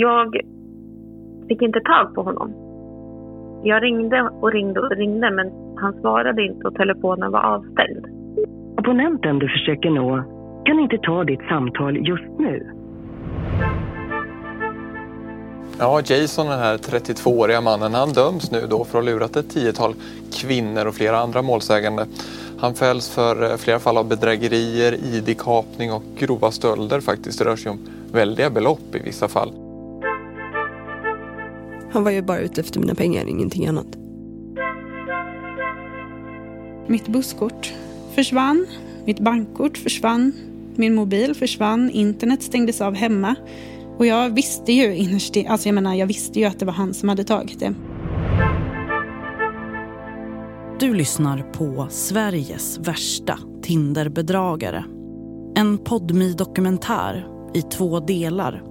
Jag fick inte tag på honom. Jag ringde och ringde och ringde men han svarade inte och telefonen var avstängd. Abonnenten du försöker nå kan inte ta ditt samtal just nu. Ja, Jason, den här 32-åriga mannen, han döms nu då för att ha lurat ett tiotal kvinnor och flera andra målsägande. Han fälls för eh, flera fall av bedrägerier, id-kapning och grova stölder faktiskt. Det rör sig om väldiga belopp i vissa fall. Han var ju bara ute efter mina pengar, ingenting annat. Mitt busskort försvann, mitt bankkort försvann, min mobil försvann, internet stängdes av hemma. Och jag visste ju innerst alltså jag menar, jag visste ju att det var han som hade tagit det. Du lyssnar på Sveriges värsta Tinderbedragare. En podmi dokumentär i två delar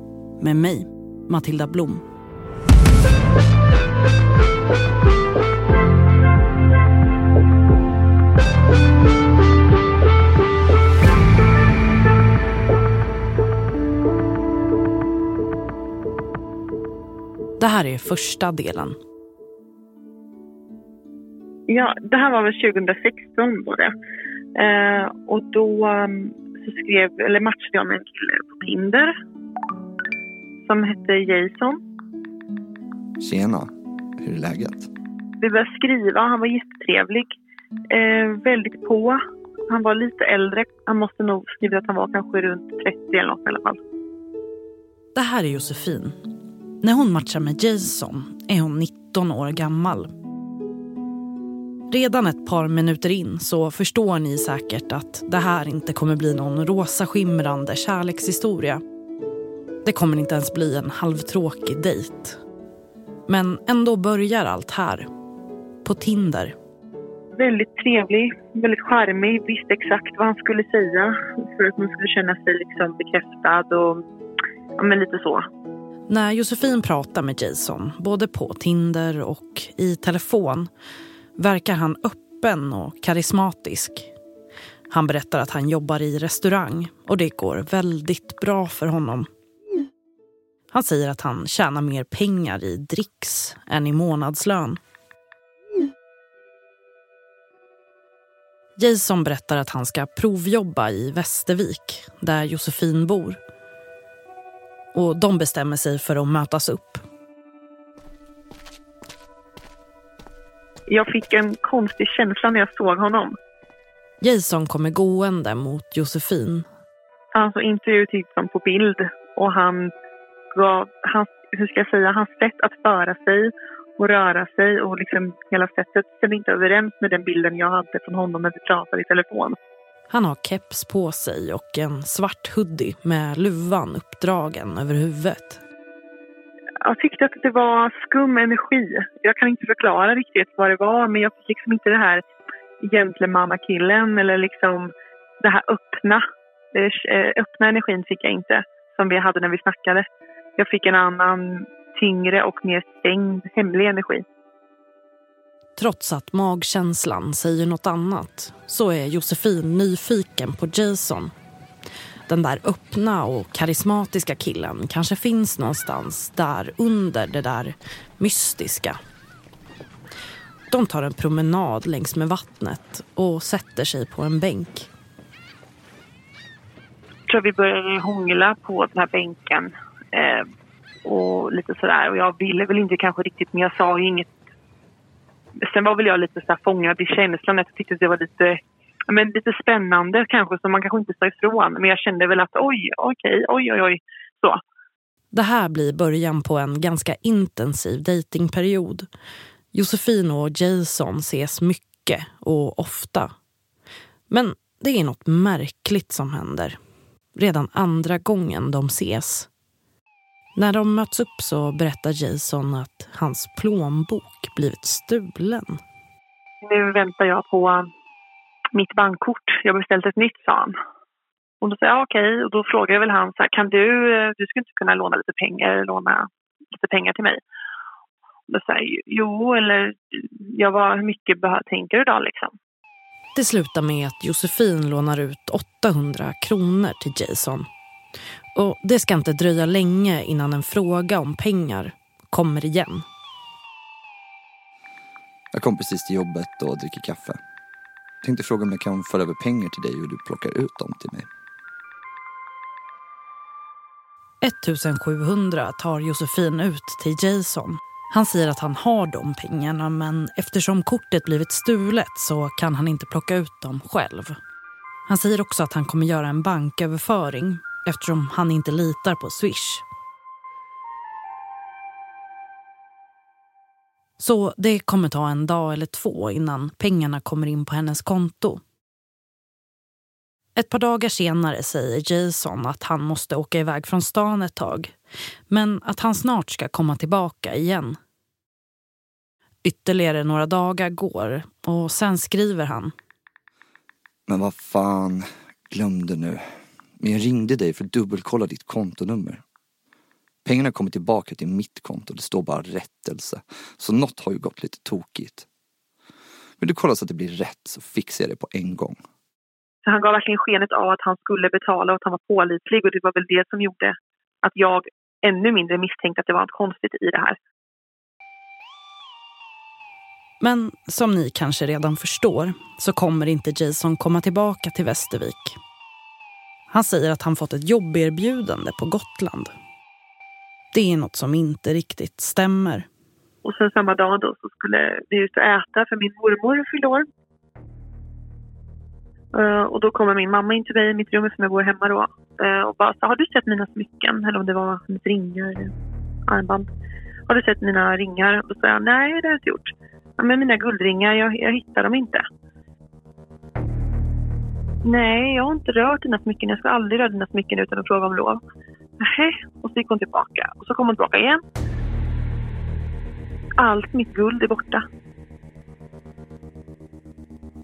med mig, Matilda Blom. Här är första delen. Ja, det här var väl 2016 var det. Eh, och då um, så skrev, eller matchade jag med en kille på Tinder som hette Jason. Tjena, hur är läget? Vi började skriva, han var jättetrevlig. Eh, väldigt på. Han var lite äldre. Han måste nog skriva att han var kanske runt 30 eller något i alla fall. Det här är Josefin. När hon matchar med Jason är hon 19 år gammal. Redan ett par minuter in så förstår ni säkert att det här inte kommer bli någon rosa skimrande kärlekshistoria. Det kommer inte ens bli en halvtråkig dejt. Men ändå börjar allt här. På Tinder. Väldigt trevlig, väldigt charmig, visste exakt vad han skulle säga för att man skulle känna sig liksom bekräftad och ja, men lite så. När Josefin pratar med Jason, både på Tinder och i telefon verkar han öppen och karismatisk. Han berättar att han jobbar i restaurang och det går väldigt bra för honom. Han säger att han tjänar mer pengar i dricks än i månadslön. Jason berättar att han ska provjobba i Västervik, där Josefin bor. Och de bestämmer sig för att mötas upp. Jag fick en konstig känsla när jag såg honom. Jason kommer gående mot Josefin. Han såg inte ut typ som på bild och han gav, hans, hur ska jag säga, hans sätt att föra sig och röra sig och liksom hela sättet stämde inte överens med den bilden jag hade från honom när vi pratade i telefon. Han har keps på sig och en svart hoodie med luvan uppdragen över huvudet. Jag tyckte att det var skum energi. Jag kan inte förklara riktigt vad det var men jag fick liksom inte det här gentlemannakillen eller liksom det här öppna. Eh, öppna energin fick jag inte som vi hade när vi snackade. Jag fick en annan tyngre och mer stängd hemlig energi. Trots att magkänslan säger något annat så är Josefin nyfiken på Jason. Den där öppna och karismatiska killen kanske finns någonstans där under det där mystiska. De tar en promenad längs med vattnet och sätter sig på en bänk. Jag tror vi började hångla på den här bänken eh, och lite sådär. Och jag ville väl inte kanske riktigt, men jag sa ju inget sen var väl jag lite så här fångad i känslan. Jag tyckte att det var lite, men lite spännande kanske som man kanske inte sa ifrån. Men jag kände väl att oj, okej, oj, oj, oj. Så. Det här blir början på en ganska intensiv dejtingperiod. Josefin och Jason ses mycket och ofta. Men det är något märkligt som händer. Redan andra gången de ses när de möts upp så berättar Jason att hans plånbok blivit stulen. Nu väntar jag på mitt bankkort. Jag har beställt ett nytt, sa han. Och då säger jag okej. Okay. Och då frågar jag väl han så här, kan du, du skulle inte kunna låna lite pengar, låna lite pengar till mig? Och då säger jo, eller jag var, hur mycket tänker du då liksom? Det slutar med att Josefin lånar ut 800 kronor till Jason Och det ska inte dröja länge innan en fråga om pengar kommer igen. Jag kom precis till jobbet och dricker kaffe. Tänkte fråga om jag kan föra över pengar till dig och du plockar ut dem till mig. 1700 tar Josefin ut till Jason. Han säger att han har de pengarna men eftersom kortet blivit stulet så kan han inte plocka ut dem själv. Han säger också att han kommer göra en banköverföring eftersom han inte litar på Swish. Så det kommer ta en dag eller två innan pengarna kommer in på hennes konto. Ett par dagar senare säger Jason att han måste åka iväg från stan ett tag men att han snart ska komma tillbaka igen. Ytterligare några dagar går och sen skriver han. Men vad fan, glömde nu. Men jag ringde dig för att dubbelkolla ditt kontonummer. Pengarna kommer tillbaka till mitt konto, det står bara rättelse. Så något har ju gått lite tokigt. Vill du kolla så att det blir rätt så fixar jag det på en gång. Så han gav verkligen skenet av att han skulle betala och att han var pålitlig och det var väl det som gjorde att jag ännu mindre misstänkte att det var något konstigt i det här. Men som ni kanske redan förstår så kommer inte Jason komma tillbaka till Västervik. Han säger att han fått ett jobberbjudande på Gotland. Det är något som inte riktigt stämmer. Och sen samma dag då så skulle vi ut och äta för min mormor fyllde år. Eh, och då kommer min mamma in till mig i mitt rum som jag bor hemma då eh, och bara så har du sett mina smycken? Eller om det var mitt ringar eller armband. Har du sett mina ringar? Och då sa jag nej det har jag inte gjort. Ja, men mina guldringar, jag, jag hittar dem inte. Nej, jag har inte rört dina smycken. Jag ska aldrig röra dina smycken utan att fråga om lov. Nej, och så gick hon tillbaka. Och så kom hon tillbaka igen. Allt mitt guld är borta.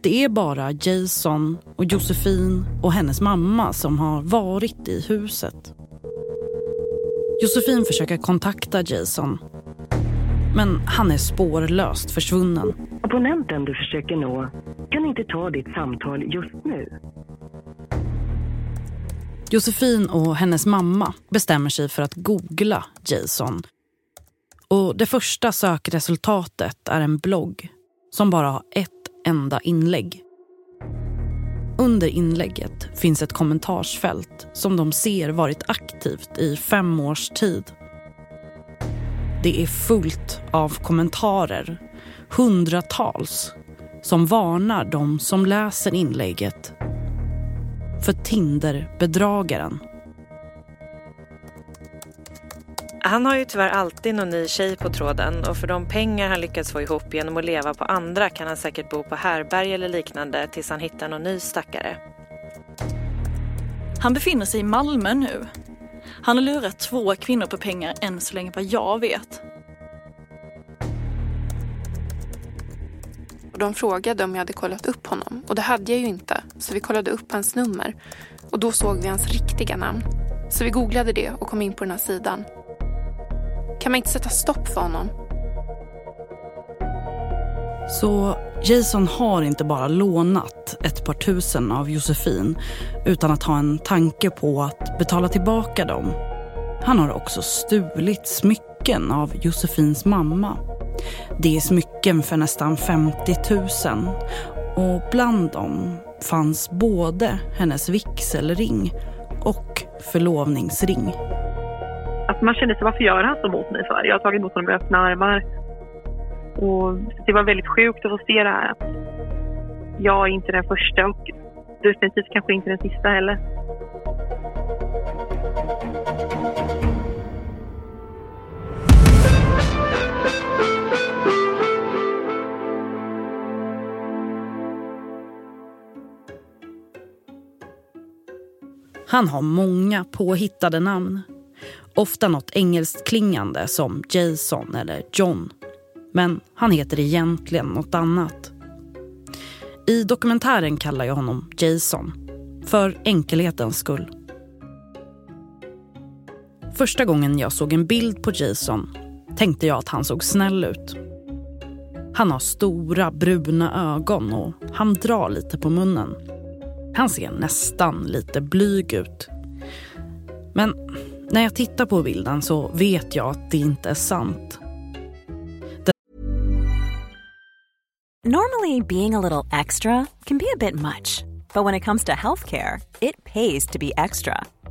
Det är bara Jason och Josefin och hennes mamma som har varit i huset. Josefin försöker kontakta Jason. Men han är spårlöst försvunnen. Abonnenten du försöker nå kan inte ta ditt samtal just nu. Josefin och hennes mamma bestämmer sig för att googla Jason. Och det första sökresultatet är en blogg som bara har ett enda inlägg. Under inlägget finns ett kommentarsfält som de ser varit aktivt i fem års tid. Det är fullt av kommentarer, hundratals, som varnar de som läser inlägget för Tinder-bedragaren. Han har ju tyvärr alltid någon ny tjej på tråden och för de pengar han lyckats få ihop genom att leva på andra kan han säkert bo på härberg eller liknande tills han hittar någon ny stackare. Han befinner sig i Malmö nu. Han har lurat två kvinnor på pengar än så länge vad jag vet. Och de frågade om jag hade kollat upp honom och det hade jag ju inte. Så vi kollade upp hans nummer och då såg vi hans riktiga namn. Så vi googlade det och kom in på den här sidan. Kan man inte sätta stopp för honom? Så Jason har inte bara lånat ett par tusen av Josefin utan att ha en tanke på att betala tillbaka dem. Han har också stulit smycken av Josefins mamma. Det är smycken för nästan 50 000 och bland dem fanns både hennes vigselring och förlovningsring. Att man kände sig, varför gör han så mot mig för? Jag har tagit emot honom med öppna armar. Och det var väldigt sjukt att få se det här. Att jag är inte den första och definitivt kanske inte den sista heller. Han har många påhittade namn. Ofta något engelskt klingande som Jason eller John. Men han heter egentligen något annat. I dokumentären kallar jag honom Jason. För enkelhetens skull. Första gången jag såg en bild på Jason tänkte jag att han såg snäll ut. Han har stora bruna ögon och han drar lite på munnen. Han ser nästan lite blyg ut. Men när jag tittar på bilden så vet jag att det inte är sant. Normally being a little extra can be a bit much. But when it comes to healthcare, it pays to be extra.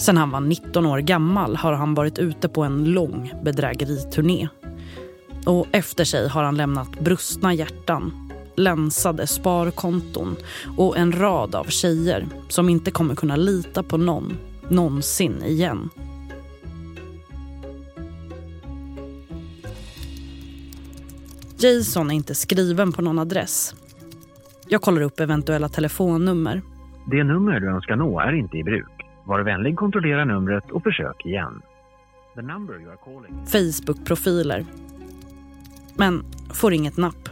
Sen han var 19 år gammal har han varit ute på en lång bedrägeriturné. Och efter sig har han lämnat brustna hjärtan, länsade sparkonton och en rad av tjejer som inte kommer kunna lita på någon, någonsin igen. Jason är inte skriven på någon adress. Jag kollar upp eventuella telefonnummer. Det nummer du önskar nå är inte i bruk. Var vänlig kontrollera numret och försök igen. Facebook-profiler. Men får inget napp.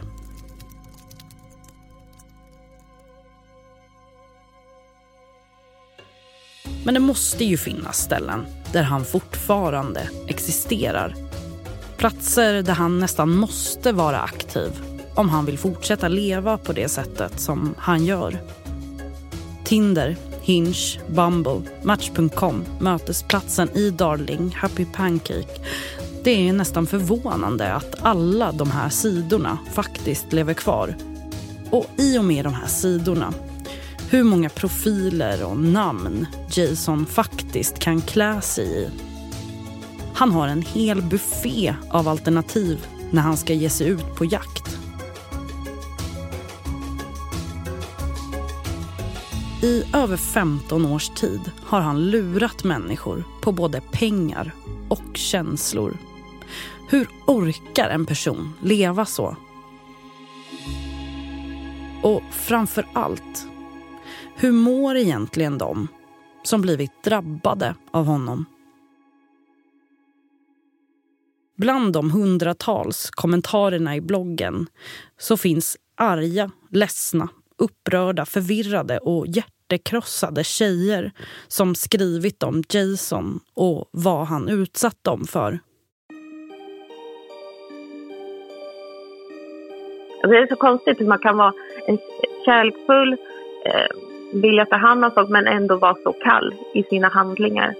Men det måste ju finnas ställen där han fortfarande existerar. Platser där han nästan måste vara aktiv om han vill fortsätta leva på det sättet som han gör. Tinder Hinge, Bumble, Match.com, mötesplatsen i Darling, Happy Pancake. Det är nästan förvånande att alla de här sidorna faktiskt lever kvar. Och i och med de här sidorna, hur många profiler och namn Jason faktiskt kan klä sig i. Han har en hel buffé av alternativ när han ska ge sig ut på jakt. I över 15 års tid har han lurat människor på både pengar och känslor. Hur orkar en person leva så? Och framför allt, hur mår egentligen de som blivit drabbade av honom? Bland de hundratals kommentarerna i bloggen så finns arga, ledsna upprörda, förvirrade och hjärtekrossade tjejer som skrivit om Jason och vad han utsatt dem för. Alltså, det är så konstigt hur man kan vara en kärleksfull, eh, vilja ta hand om folk men ändå vara så kall i sina handlingar.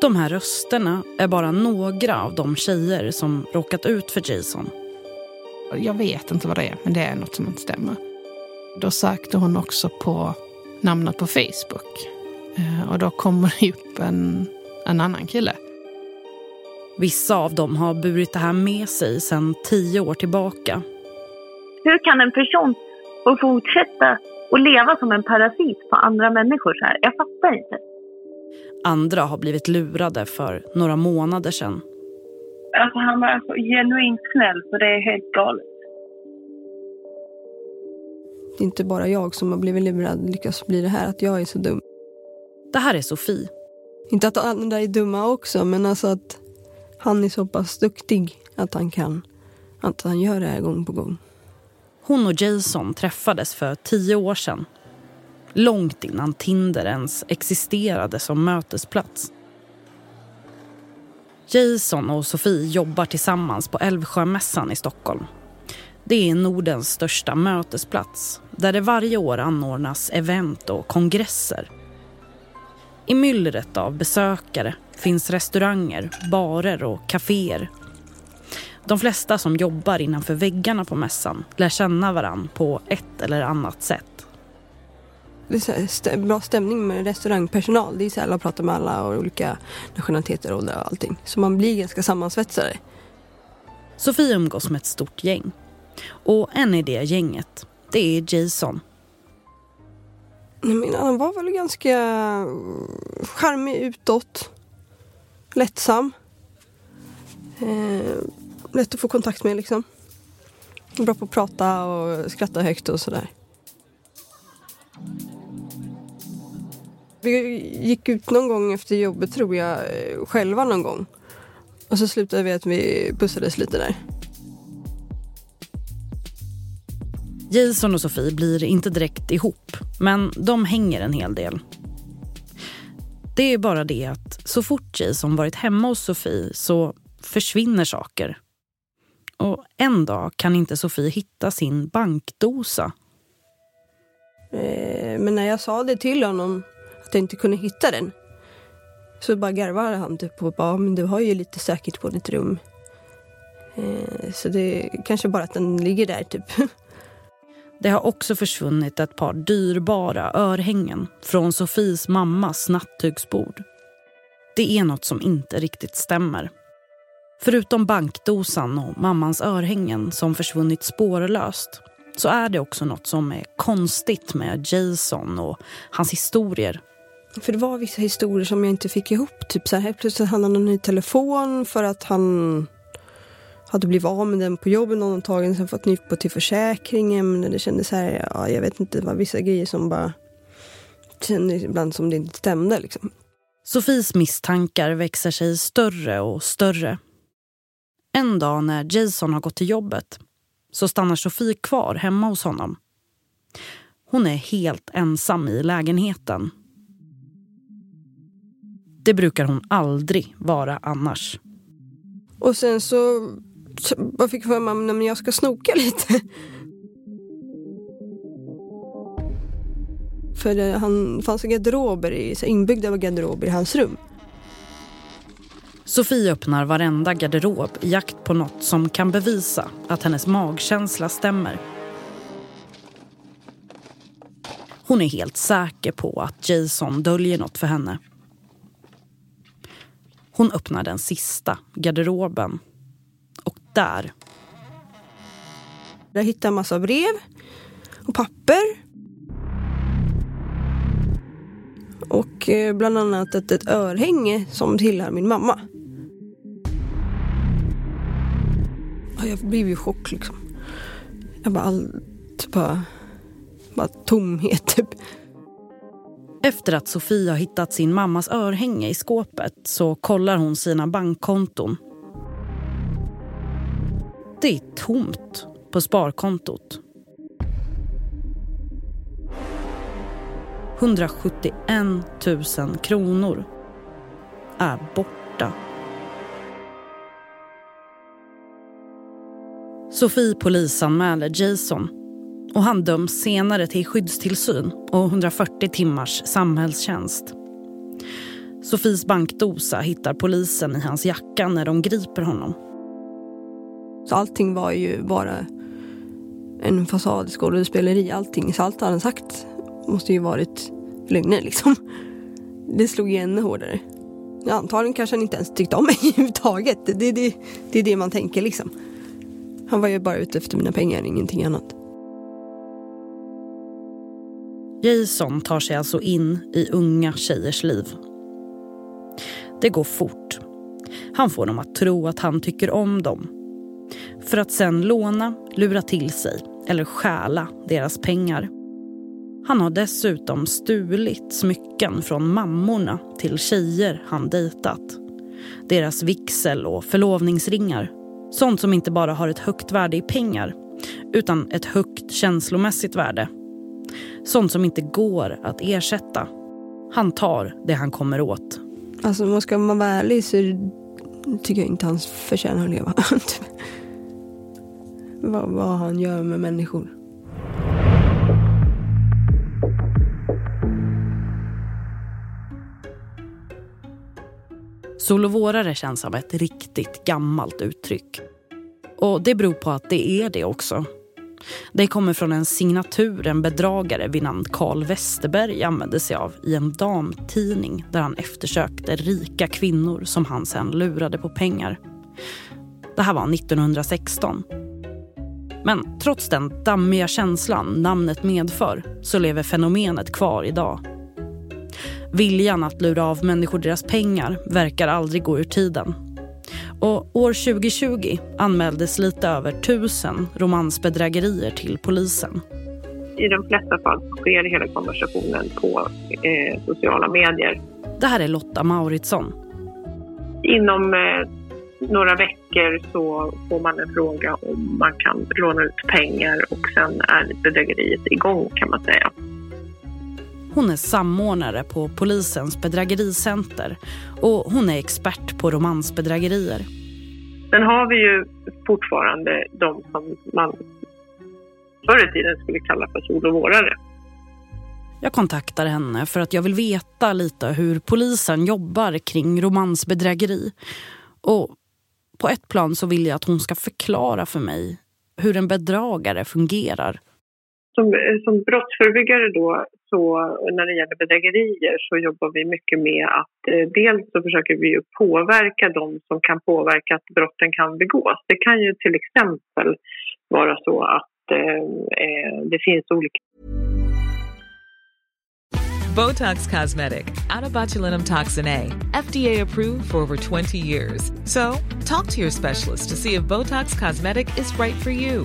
De här rösterna är bara några av de tjejer som råkat ut för Jason jag vet inte vad det är, men det är något som inte stämmer. Då sökte hon också på namnet på Facebook. Eh, och då kommer det upp en, en annan kille. Vissa av dem har burit det här med sig sedan tio år tillbaka. Hur kan en person få fortsätta att leva som en parasit på andra människor så här? Jag fattar inte. Andra har blivit lurade för några månader sedan. Alltså han var så genuint snäll så det är helt galet. Det är inte bara jag som har blivit lurad lyckas bli det här, att jag är så dum. Det här är Sofie. Inte att andra är dumma också, men alltså att han är så pass duktig att han kan, att han gör det här gång på gång. Hon och Jason träffades för tio år sedan. Långt innan Tinder ens existerade som mötesplats. Jason och Sofie jobbar tillsammans på Älvsjömässan i Stockholm. Det är Nordens största mötesplats där det varje år anordnas event och kongresser. I myllret av besökare finns restauranger, barer och kaféer. De flesta som jobbar innanför väggarna på mässan lär känna varann på ett eller annat sätt. Det är st bra stämning med restaurangpersonal. Det är så här, alla pratar med alla och olika nationaliteter och allting. Så man blir ganska sammansvetsade. Sofie umgås med ett stort gäng. Och en i det gänget, det är Jason. Men han var väl ganska charmig utåt. Lättsam. Eh, lätt att få kontakt med liksom. Bra på att prata och skratta högt och sådär. Vi gick ut någon gång efter jobbet tror jag, själva någon gång. Och så slutade vi att vi pussades lite där. Jason och Sofie blir inte direkt ihop, men de hänger en hel del. Det är bara det att så fort Jason varit hemma hos Sofie så försvinner saker. Och en dag kan inte Sofie hitta sin bankdosa. Eh, men när jag sa det till honom, att jag inte kunde hitta den, så bara garvade han typ och bara, men du har ju lite säkert på ditt rum. Eh, så det är kanske bara att den ligger där typ. Det har också försvunnit ett par dyrbara örhängen från Sofies mammas nattduksbord. Det är något som inte riktigt stämmer. Förutom bankdosan och mammans örhängen som försvunnit spårlöst så är det också något som är konstigt med Jason och hans historier. För det var vissa historier som jag inte fick ihop. Typ så här, helt plötsligt hade han en ny telefon för att han hade blivit av med den på jobbet någon tagen, sen fått nytt på till försäkringen. Men det kändes så här, ja, jag vet inte, det var vissa grejer som bara kändes ibland som det inte stämde. Liksom. Sofies misstankar växer sig större och större. En dag när Jason har gått till jobbet så stannar Sofie kvar hemma hos honom. Hon är helt ensam i lägenheten. Det brukar hon aldrig vara annars. Och sen så jag fick för mig att jag ska snoka lite. För det han, fanns garderober i, så inbyggda garderober i hans rum. Sofie öppnar varenda garderob i jakt på något som kan bevisa att hennes magkänsla stämmer. Hon är helt säker på att Jason döljer något för henne. Hon öppnar den sista garderoben. Och där... Jag hittar en massa brev och papper. Och eh, bland annat ett, ett örhänge som tillhör min mamma. Jag blev ju chock liksom. Jag bara, allt bara, bara tomhet typ. Efter att Sofie har hittat sin mammas örhänge i skåpet så kollar hon sina bankkonton. Det är tomt på sparkontot. 171 000 kronor är borta. Sofie polisanmäler Jason och han döms senare till skyddstillsyn och 140 timmars samhällstjänst. Sofis bankdosa hittar polisen i hans jacka när de griper honom. Så allting var ju bara en fasad, skådespeleri, Allting, så allt han sagt måste ju varit lögner liksom. Det slog ju ännu hårdare. Antagligen kanske han inte ens tyckte om mig överhuvudtaget. Det, det, det, det är det man tänker liksom. Han var ju bara ute efter mina pengar, ingenting annat. Jason tar sig alltså in i unga tjejers liv. Det går fort. Han får dem att tro att han tycker om dem. För att sen låna, lura till sig eller stjäla deras pengar. Han har dessutom stulit smycken från mammorna till tjejer han dejtat. Deras vixel och förlovningsringar. Sånt som inte bara har ett högt värde i pengar utan ett högt känslomässigt värde. Sånt som inte går att ersätta. Han tar det han kommer åt. Alltså, om man ska vara ärlig så tycker jag inte han förtjänar att leva. vad, vad han gör med människor. Solovårare känns som ett riktigt gammalt uttryck. Och det beror på att det är det också. Det kommer från en signatur en bedragare vid namn Carl Westerberg använde sig av i en damtidning där han eftersökte rika kvinnor som han sen lurade på pengar. Det här var 1916. Men trots den dammiga känslan namnet medför så lever fenomenet kvar idag. Viljan att lura av människor deras pengar verkar aldrig gå ur tiden. Och år 2020 anmäldes lite över tusen romansbedrägerier till polisen. I de flesta fall sker hela konversationen på eh, sociala medier. Det här är Lotta Mauritsson. Inom eh, några veckor så får man en fråga om man kan låna ut pengar och sen är bedrägeriet igång kan man säga. Hon är samordnare på polisens bedrägericenter och hon är expert på romansbedrägerier. Sen har vi ju fortfarande de som man förr i tiden skulle kalla för solovårare. Jag kontaktar henne för att jag vill veta lite hur polisen jobbar kring romansbedrägeri. Och på ett plan så vill jag att hon ska förklara för mig hur en bedragare fungerar. Som, som brottsförebyggare då, så när det gäller bedrägerier så jobbar vi mycket med att eh, dels så försöker vi påverka de som kan påverka att brotten kan begås. Det kan ju till exempel vara så att eh, eh det finns olika Botox Cosmetic, out of botulinum toxin A, FDA approved for over 20 years. So, talk to your specialist to see if Botox Cosmetic is right for you.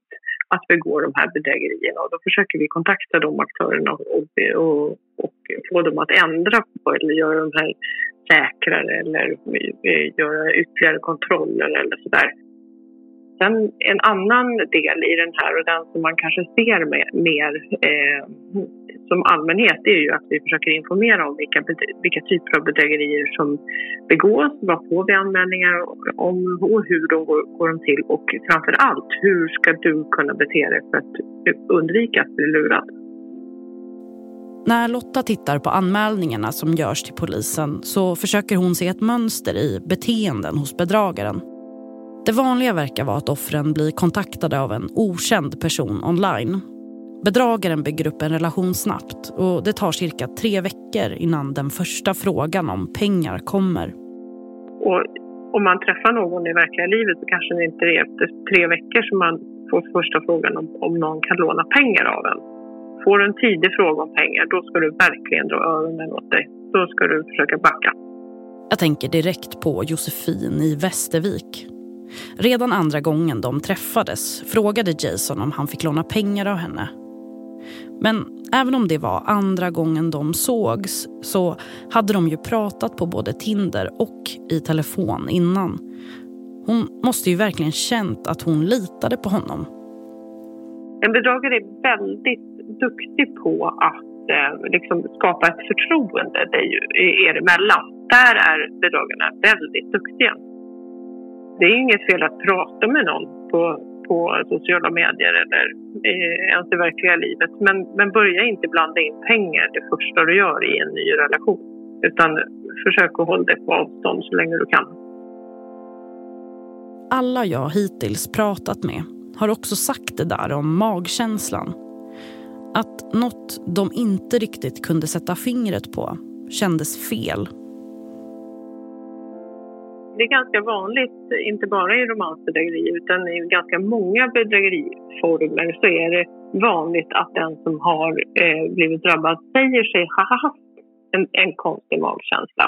att begå de här bedrägerierna och då försöker vi kontakta de aktörerna och, och, och få dem att ändra på eller göra de här säkrare eller göra ytterligare kontroller eller sådär. Sen en annan del i den här och den som man kanske ser mer, mer eh, som allmänhet är ju att vi försöker informera om vilka, vilka typer av bedrägerier som begås, vad får vi anmälningar om och hur de går, går de till och framför allt hur ska du kunna bete dig för att undvika att bli lurad. När Lotta tittar på anmälningarna som görs till polisen så försöker hon se ett mönster i beteenden hos bedragaren. Det vanliga verkar vara att offren blir kontaktade av en okänd person online. Bedragaren bygger upp en relation snabbt och det tar cirka tre veckor innan den första frågan om pengar kommer. Och om man träffar någon i verkliga livet så kanske det inte är efter tre veckor som man får första frågan om, om någon kan låna pengar av en. Får du en tidig fråga om pengar, då ska du verkligen dra öronen åt dig. Då ska du försöka backa. Jag tänker direkt på Josefin i Västervik. Redan andra gången de träffades frågade Jason om han fick låna pengar av henne. Men även om det var andra gången de sågs så hade de ju pratat på både Tinder och i telefon innan. Hon måste ju verkligen känt att hon litade på honom. En bedragare är väldigt duktig på att eh, liksom skapa ett förtroende eh, er emellan. Där är bedragarna väldigt duktiga. Det är inget fel att prata med någon på, på sociala medier eller eh, ens i verkliga livet. Men, men börja inte blanda in pengar det första du gör i en ny relation. Utan försök att hålla dig på avstånd så länge du kan. Alla jag hittills pratat med har också sagt det där om magkänslan. Att något de inte riktigt kunde sätta fingret på kändes fel det är ganska vanligt, inte bara i romansbedrägeri utan i ganska många bedrägeriformer så är det vanligt att den som har eh, blivit drabbad säger sig ha haft en, en konstig magkänsla.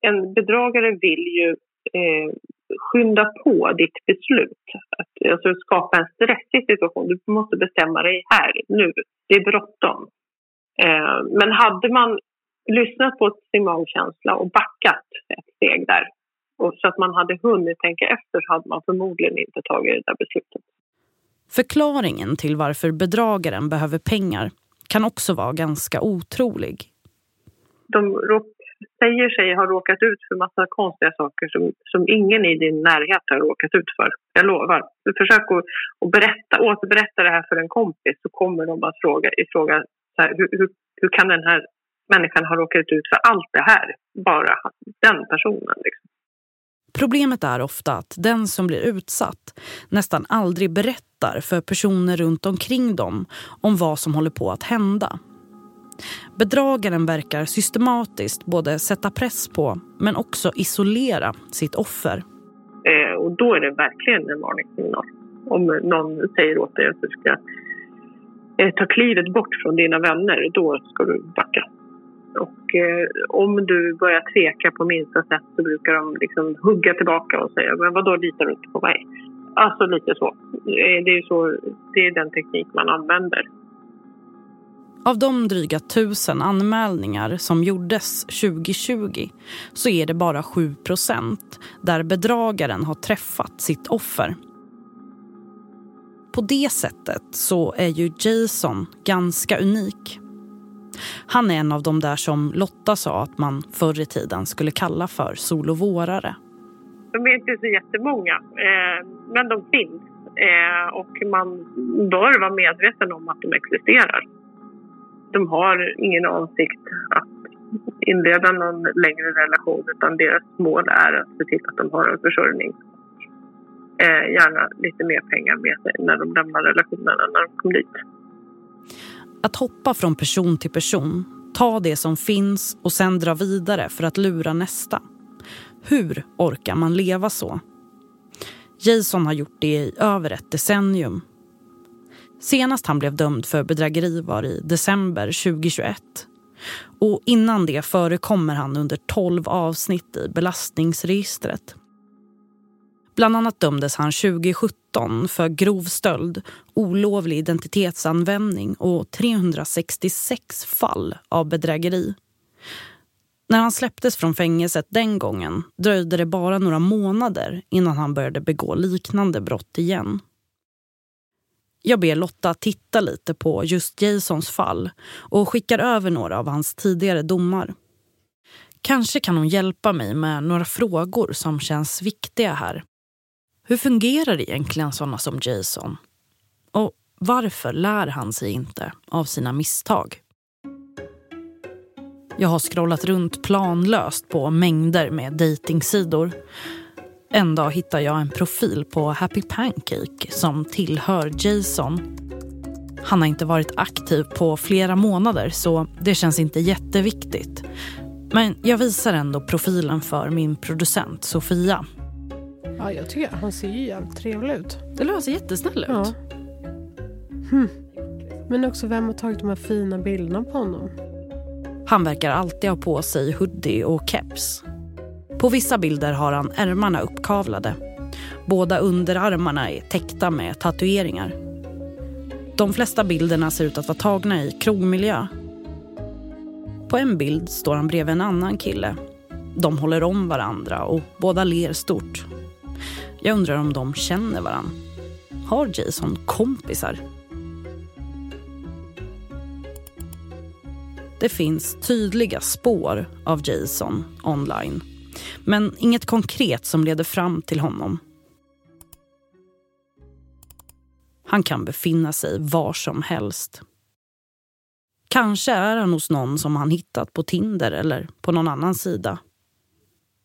En bedragare vill ju eh, skynda på ditt beslut. Att, alltså skapa en stressig situation. Du måste bestämma dig här, nu. Det är bråttom. Eh, men hade man lyssnat på sin magkänsla och backat ett steg där och så att man hade hunnit tänka efter så hade man förmodligen inte tagit det där beslutet. Förklaringen till varför bedragaren behöver pengar kan också vara ganska otrolig. De säger sig ha råkat ut för massa konstiga saker som, som ingen i din närhet har råkat ut för. Jag lovar. Försök att, att berätta, återberätta det här för en kompis så kommer de att fråga, fråga så här, hur, hur, hur kan den här människan ha råkat ut för allt det här? Bara den personen. Liksom. Problemet är ofta att den som blir utsatt nästan aldrig berättar för personer runt omkring dem om vad som håller på att hända. Bedragaren verkar systematiskt både sätta press på men också isolera sitt offer. Eh, och då är det verkligen en varningssignal. Om någon säger åt dig att du ska eh, ta klivet bort från dina vänner, då ska du backa. Och eh, om du börjar tveka på minsta sätt så brukar de liksom hugga tillbaka och säga men vadå litar du inte på mig? Alltså lite så. Eh, det är, så, det är den teknik man använder. Av de dryga tusen anmälningar som gjordes 2020 så är det bara 7 procent där bedragaren har träffat sitt offer. På det sättet så är ju Jason ganska unik. Han är en av de där som Lotta sa att man förr i tiden skulle kalla för solovårare. De är inte så jättemånga, eh, men de finns. Eh, och man bör vara medveten om att de existerar. De har ingen avsikt att inleda någon längre relation utan deras mål är att se till att de har en försörjning. Eh, gärna lite mer pengar med sig när de lämnar relationen än när de kom dit. Att hoppa från person till person, ta det som finns och sen dra vidare för att lura nästa. Hur orkar man leva så? Jason har gjort det i över ett decennium. Senast han blev dömd för bedrägeri var i december 2021. Och innan det förekommer han under 12 avsnitt i belastningsregistret. Bland annat dömdes han 2017 för grov stöld, olovlig identitetsanvändning och 366 fall av bedrägeri. När han släpptes från fängelset den gången dröjde det bara några månader innan han började begå liknande brott igen. Jag ber Lotta titta lite på just Jasons fall och skickar över några av hans tidigare domar. Kanske kan hon hjälpa mig med några frågor som känns viktiga här. Hur fungerar egentligen sådana som Jason? Och varför lär han sig inte av sina misstag? Jag har scrollat runt planlöst på mängder med dejtingsidor. En dag hittar jag en profil på Happy Pancake som tillhör Jason. Han har inte varit aktiv på flera månader så det känns inte jätteviktigt. Men jag visar ändå profilen för min producent Sofia Ja, jag tycker han ser ju jävligt trevlig ut. Eller han ser jättesnäll ut. Ja. Hm. Men också vem har tagit de här fina bilderna på honom? Han verkar alltid ha på sig hoodie och keps. På vissa bilder har han ärmarna uppkavlade. Båda underarmarna är täckta med tatueringar. De flesta bilderna ser ut att vara tagna i krogmiljö. På en bild står han bredvid en annan kille. De håller om varandra och båda ler stort. Jag undrar om de känner varann. Har Jason kompisar? Det finns tydliga spår av Jason online. Men inget konkret som leder fram till honom. Han kan befinna sig var som helst. Kanske är han hos någon som han hittat på Tinder eller på någon annan sida.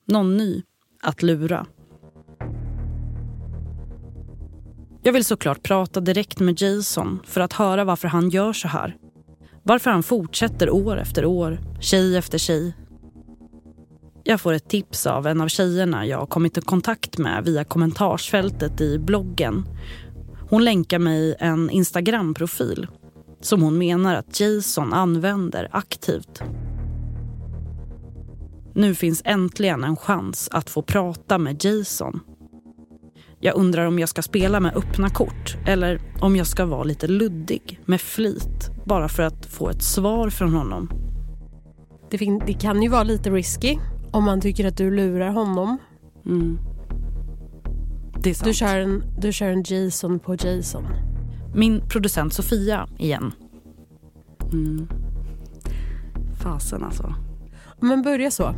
Någon ny att lura. Jag vill såklart prata direkt med Jason för att höra varför han gör så här. Varför han fortsätter år efter år, tjej efter tjej. Jag får ett tips av en av tjejerna jag kommit i kontakt med via kommentarsfältet i bloggen. Hon länkar mig en Instagram-profil som hon menar att Jason använder aktivt. Nu finns äntligen en chans att få prata med Jason jag undrar om jag ska spela med öppna kort eller om jag ska vara lite luddig med flit bara för att få ett svar från honom. Det, det kan ju vara lite risky om man tycker att du lurar honom. Mm. Det är sant. Du kör, en, du kör en Jason på Jason. Min producent Sofia igen. Mm. Fasen alltså. Men börja så.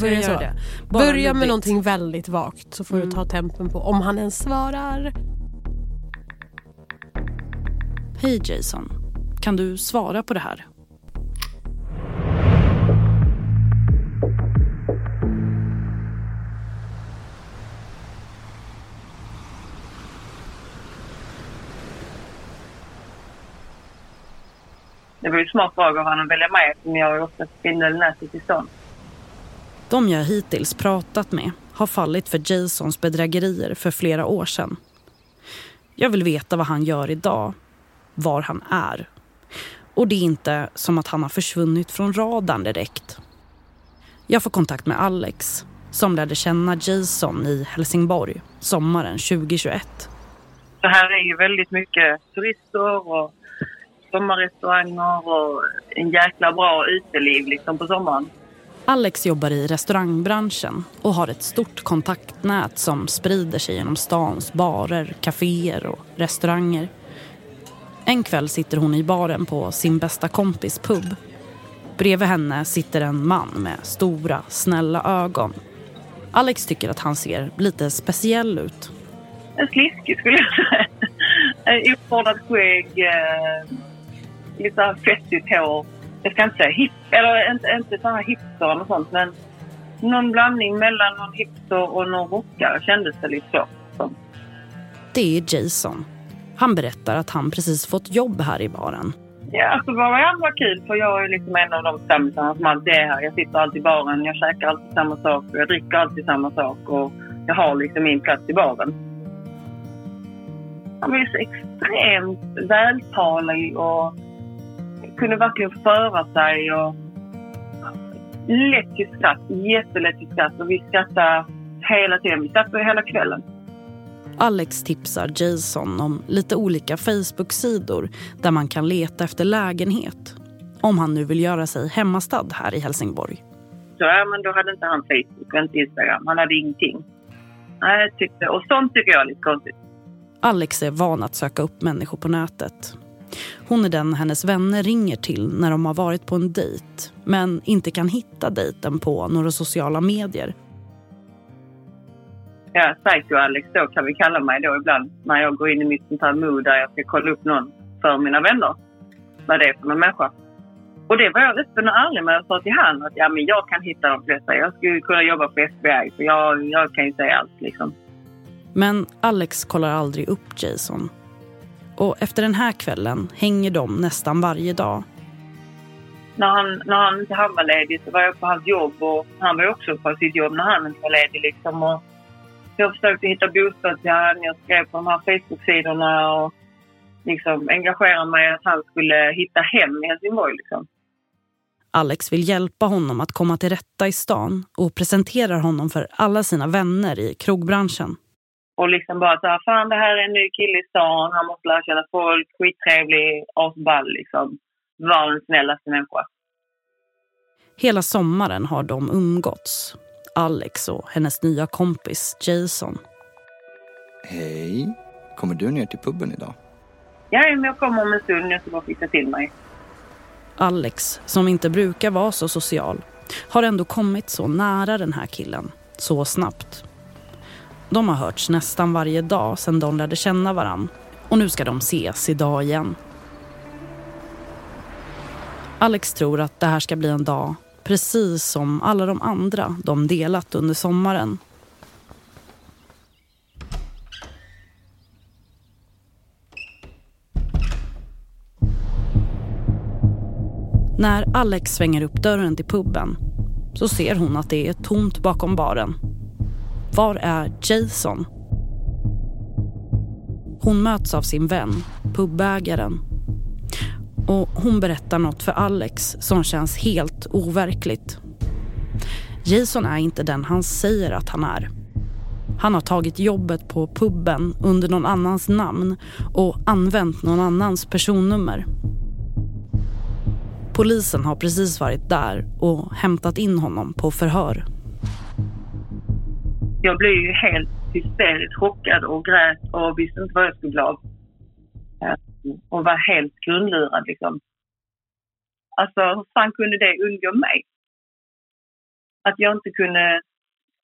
Börja, så. Det. Börja med luddigt. någonting väldigt vagt så får mm. du ta tempen på om han ens svarar. Hej Jason. Kan du svara på det här? Det var ju smart drag av honom att välja mig eftersom jag är oftast spindelnätet i stan. De jag hittills pratat med har fallit för Jasons bedrägerier för flera år sedan. Jag vill veta vad han gör idag, var han är. Och det är inte som att han har försvunnit från radarn direkt. Jag får kontakt med Alex som lärde känna Jason i Helsingborg sommaren 2021. Det här är ju väldigt mycket turister och sommarrestauranger och en jäkla bra uteliv liksom på sommaren. Alex jobbar i restaurangbranschen och har ett stort kontaktnät som sprider sig genom stans barer, kaféer och restauranger. En kväll sitter hon i baren på sin bästa kompis pub. Bredvid henne sitter en man med stora, snälla ögon. Alex tycker att han ser lite speciell ut. En sliskig skulle jag säga. Uppborrat skägg, eh, lite fettigt hår. Jag ska inte säga hip, eller inte, inte sådana hipster eller sånt men någon blandning mellan någon hipster och någon rockare kändes det lite så. Det är Jason. Han berättar att han precis fått jobb här i baren. Ja, alltså det var kul för jag är liksom en av de stammisarna som alltid är här. Jag sitter alltid i baren, jag käkar alltid samma sak och jag dricker alltid samma sak och jag har liksom min plats i baren. Han ju så extremt vältalig och kunde verkligen föra sig och lätt till skratt, jättelätt till skratt och vi skrattade hela tiden. Vi satt hela kvällen. Alex tipsar Jason om lite olika Facebook-sidor där man kan leta efter lägenhet. Om han nu vill göra sig hemmastad här i Helsingborg. Så ja, men då hade inte han Facebook och inte Instagram. Han hade ingenting. Nej, tyckte, och sånt tycker jag är lite konstigt. Alex är van att söka upp människor på nätet. Hon är den hennes vänner ringer till när de har varit på en dejt men inte kan hitta dejten på några sociala medier. Ja, psycho-Alex då kan vi kalla mig då ibland när jag går in i mitt sånt här mood där jag ska kolla upp någon för mina vänner. Vad det är för någon människa. Och det var jag öppen och ärlig med och sa till han att ja, men jag kan hitta de flesta. Jag skulle kunna jobba på FBI för jag, jag kan ju säga allt liksom. Men Alex kollar aldrig upp Jason och efter den här kvällen hänger de nästan varje dag. När han, när han inte var ledig så var jag på hans jobb och han var också på sitt jobb när han inte var ledig. Liksom. Och jag försökte hitta bostad till honom. Jag skrev på de här Facebook-sidorna och liksom engagerade mig att han skulle hitta hem i Helsingborg. Liksom. Alex vill hjälpa honom att komma till rätta i stan och presenterar honom för alla sina vänner i krogbranschen. Och liksom bara så här, fan det här är en ny kille i stan, han måste lära känna folk, skittrevlig, asball liksom. Var den snällaste människa. Hela sommaren har de umgåtts. Alex och hennes nya kompis Jason. Hej. Kommer du ner till puben idag? Ja, men jag kommer om en stund. Jag ska bara fixa till mig. Alex, som inte brukar vara så social, har ändå kommit så nära den här killen så snabbt. De har hörts nästan varje dag sedan de lärde känna varann. Och nu ska de ses idag igen. Alex tror att det här ska bli en dag precis som alla de andra de delat under sommaren. När Alex svänger upp dörren till puben så ser hon att det är tomt bakom baren var är Jason? Hon möts av sin vän, pubägaren. Och hon berättar något för Alex som känns helt overkligt. Jason är inte den han säger att han är. Han har tagit jobbet på puben under någon annans namn och använt någon annans personnummer. Polisen har precis varit där och hämtat in honom på förhör. Jag blev ju helt hysteriskt chockad och grät och visste inte vad jag skulle bli av. Eh, och var helt grundlurad liksom. Alltså hur fan kunde det undgå mig? Att jag inte kunde...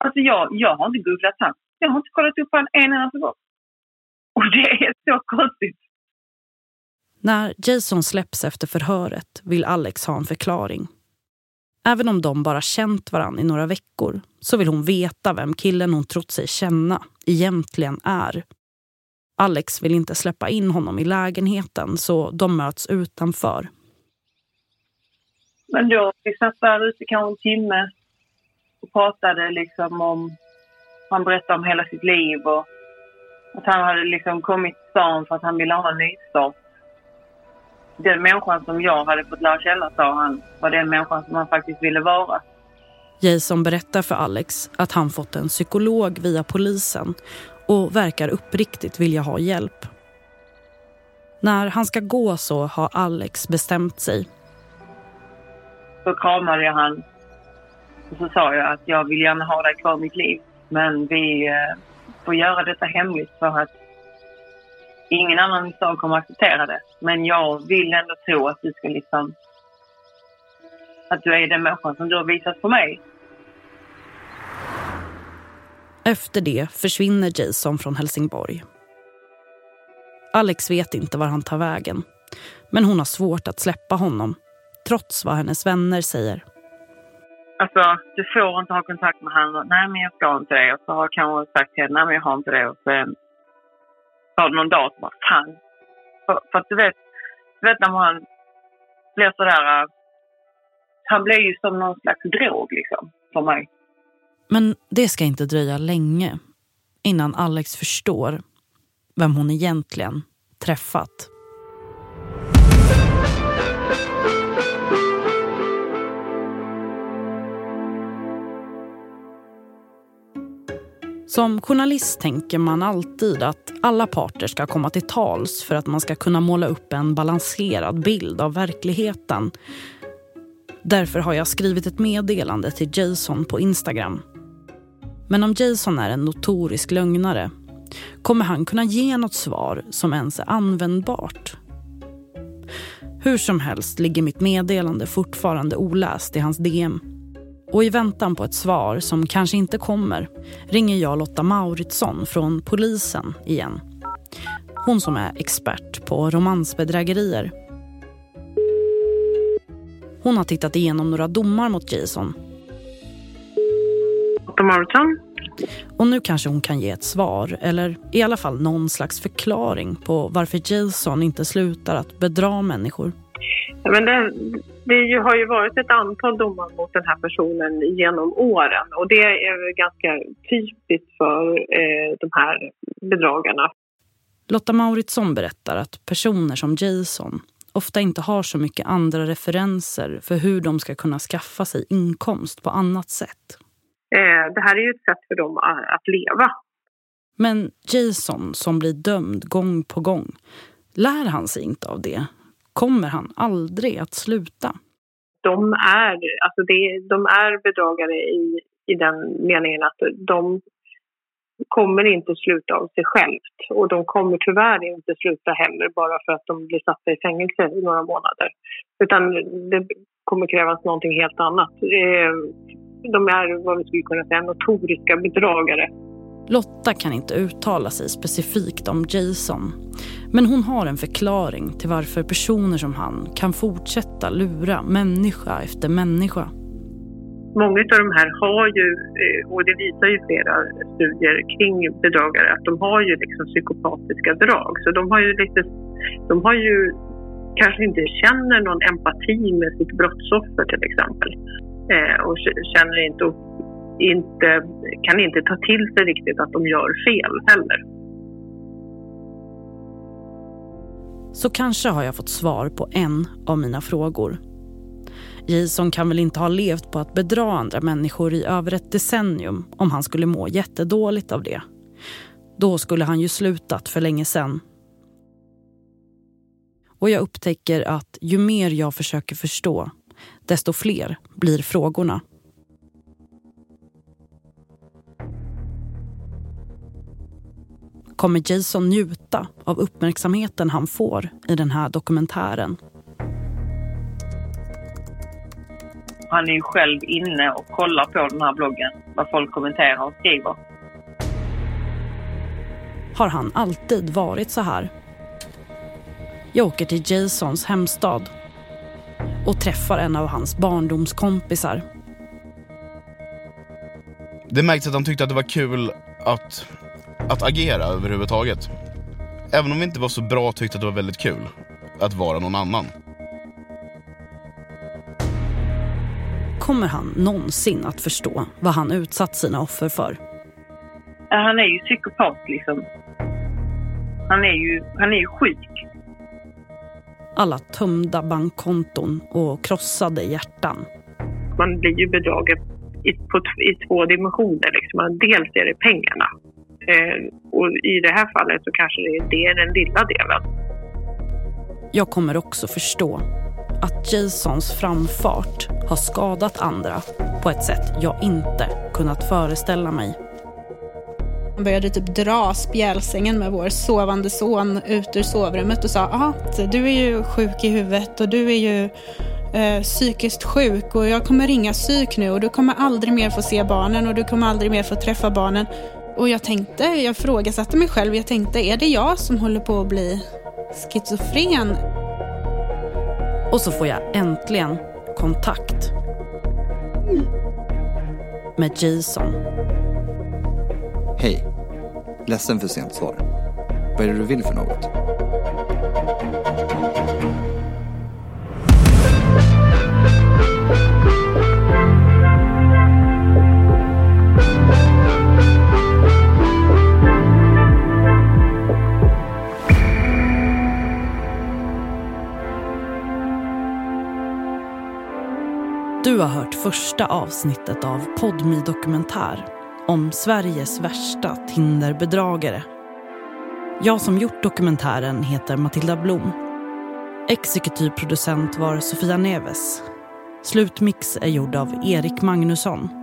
Alltså jag, jag har inte googlat han. Jag har inte kollat upp han en enda gång. Och det är så konstigt. När Jason släpps efter förhöret vill Alex ha en förklaring. Även om de bara känt varann i några veckor så vill hon veta vem killen hon trott sig känna egentligen är. Alex vill inte släppa in honom i lägenheten så de möts utanför. Men då, vi satt där ute kanske en timme och pratade liksom om... Han berättade om hela sitt liv och att han hade liksom kommit till stan för att han ville ha en nystart den människan som jag hade fått lära känna, sa han, var den människan som han faktiskt ville vara. Jason berättar för Alex att han fått en psykolog via polisen och verkar uppriktigt vilja ha hjälp. När han ska gå så har Alex bestämt sig. Så kramade jag han och så sa jag att jag vill gärna ha dig kvar i mitt liv. Men vi eh, får göra detta hemligt för att ingen annan i stan kommer att acceptera det. Men jag vill ändå tro att du ska liksom... Att du är den människan som du har visat för mig. Efter det försvinner Jason från Helsingborg. Alex vet inte var han tar vägen. Men hon har svårt att släppa honom. Trots vad hennes vänner säger. Alltså, du får inte ha kontakt med honom. Nej, men jag ska inte det. Och så har jag kanske sagt till henne, nej men jag har inte det. Och sen tar det någon dag och bara, fan. För, för att du vet, du vet när man blir sådär... Äh, han blir ju som någon slags drog liksom, för mig. Men det ska inte dröja länge innan Alex förstår vem hon egentligen träffat. Som journalist tänker man alltid att alla parter ska komma till tals för att man ska kunna måla upp en balanserad bild av verkligheten. Därför har jag skrivit ett meddelande till Jason på Instagram. Men om Jason är en notorisk lögnare kommer han kunna ge något svar som ens är användbart? Hur som helst ligger mitt meddelande fortfarande oläst i hans DM. Och i väntan på ett svar som kanske inte kommer ringer jag Lotta Mauritsson från polisen igen. Hon som är expert på romansbedrägerier. Hon har tittat igenom några domar mot Jason. Lotta Mauritsson. Och nu kanske hon kan ge ett svar eller i alla fall någon slags förklaring på varför Jason inte slutar att bedra människor. Men det, det har ju varit ett antal domar mot den här personen genom åren och det är ganska typiskt för eh, de här bedragarna. Lotta Mauritsson berättar att personer som Jason ofta inte har så mycket andra referenser för hur de ska kunna skaffa sig inkomst på annat sätt. Eh, det här är ju ett sätt för dem att leva. Men Jason som blir dömd gång på gång, lär han sig inte av det? Kommer han aldrig att sluta. De är, alltså det, de är bedragare i, i den meningen att de kommer inte sluta av sig självt. Och de kommer tyvärr inte sluta heller bara för att de blir satta i fängelse i några månader. Utan det kommer krävas någonting helt annat. Eh, de är vad vi skulle kunna säga notoriska bedragare. Lotta kan inte uttala sig specifikt om Jason. Men hon har en förklaring till varför personer som han kan fortsätta lura människa efter människa. Många av de här har ju, eh, och det visar ju flera studier kring bedragare, att de har ju liksom psykopatiska drag. Så de har ju lite, de har ju kanske inte känner någon empati med sitt brottsoffer till exempel. Eh, och känner inte inte, kan inte ta till sig riktigt att de gör fel heller. Så kanske har jag fått svar på en av mina frågor. Jason kan väl inte ha levt på att bedra andra människor i över ett decennium om han skulle må jättedåligt av det. Då skulle han ju slutat för länge sen. Och jag upptäcker att ju mer jag försöker förstå, desto fler blir frågorna. Kommer Jason njuta av uppmärksamheten han får i den här dokumentären? Han är ju själv inne och kollar på den här bloggen, vad folk kommenterar och skriver. Har han alltid varit så här? Jag åker till Jasons hemstad och träffar en av hans barndomskompisar. Det märktes att han tyckte att det var kul att, att agera överhuvudtaget. Även om vi inte var så bra tyckte att det var väldigt kul att vara någon annan. Kommer han någonsin att förstå vad han utsatt sina offer för? Han är ju psykopat liksom. Han är ju, han är ju sjuk. Alla tömda bankkonton och krossade hjärtan. Man blir ju bedragen i, på, i två dimensioner. Liksom. Dels är det pengarna. Eh, och i det här fallet så kanske det är, den lilla delen. Jag kommer också förstå att Jasons framfart har skadat andra på ett sätt jag inte kunnat föreställa mig. Han började typ dra spjälsängen med vår sovande son ut ur sovrummet och sa ah, du är ju sjuk i huvudet och du är ju eh, psykiskt sjuk och jag kommer ringa psyk nu och du kommer aldrig mer få se barnen och du kommer aldrig mer få träffa barnen. Och jag tänkte, jag frågasatte mig själv, jag tänkte är det jag som håller på att bli schizofren? Och så får jag äntligen kontakt med Jason. Hej. Ledsen för sent svar. Vad är det du vill för något? Du har hört första avsnittet av Podmi Dokumentär om Sveriges värsta Tinderbedragare. Jag som gjort dokumentären heter Matilda Blom. Exekutiv producent var Sofia Neves. Slutmix är gjord av Erik Magnusson.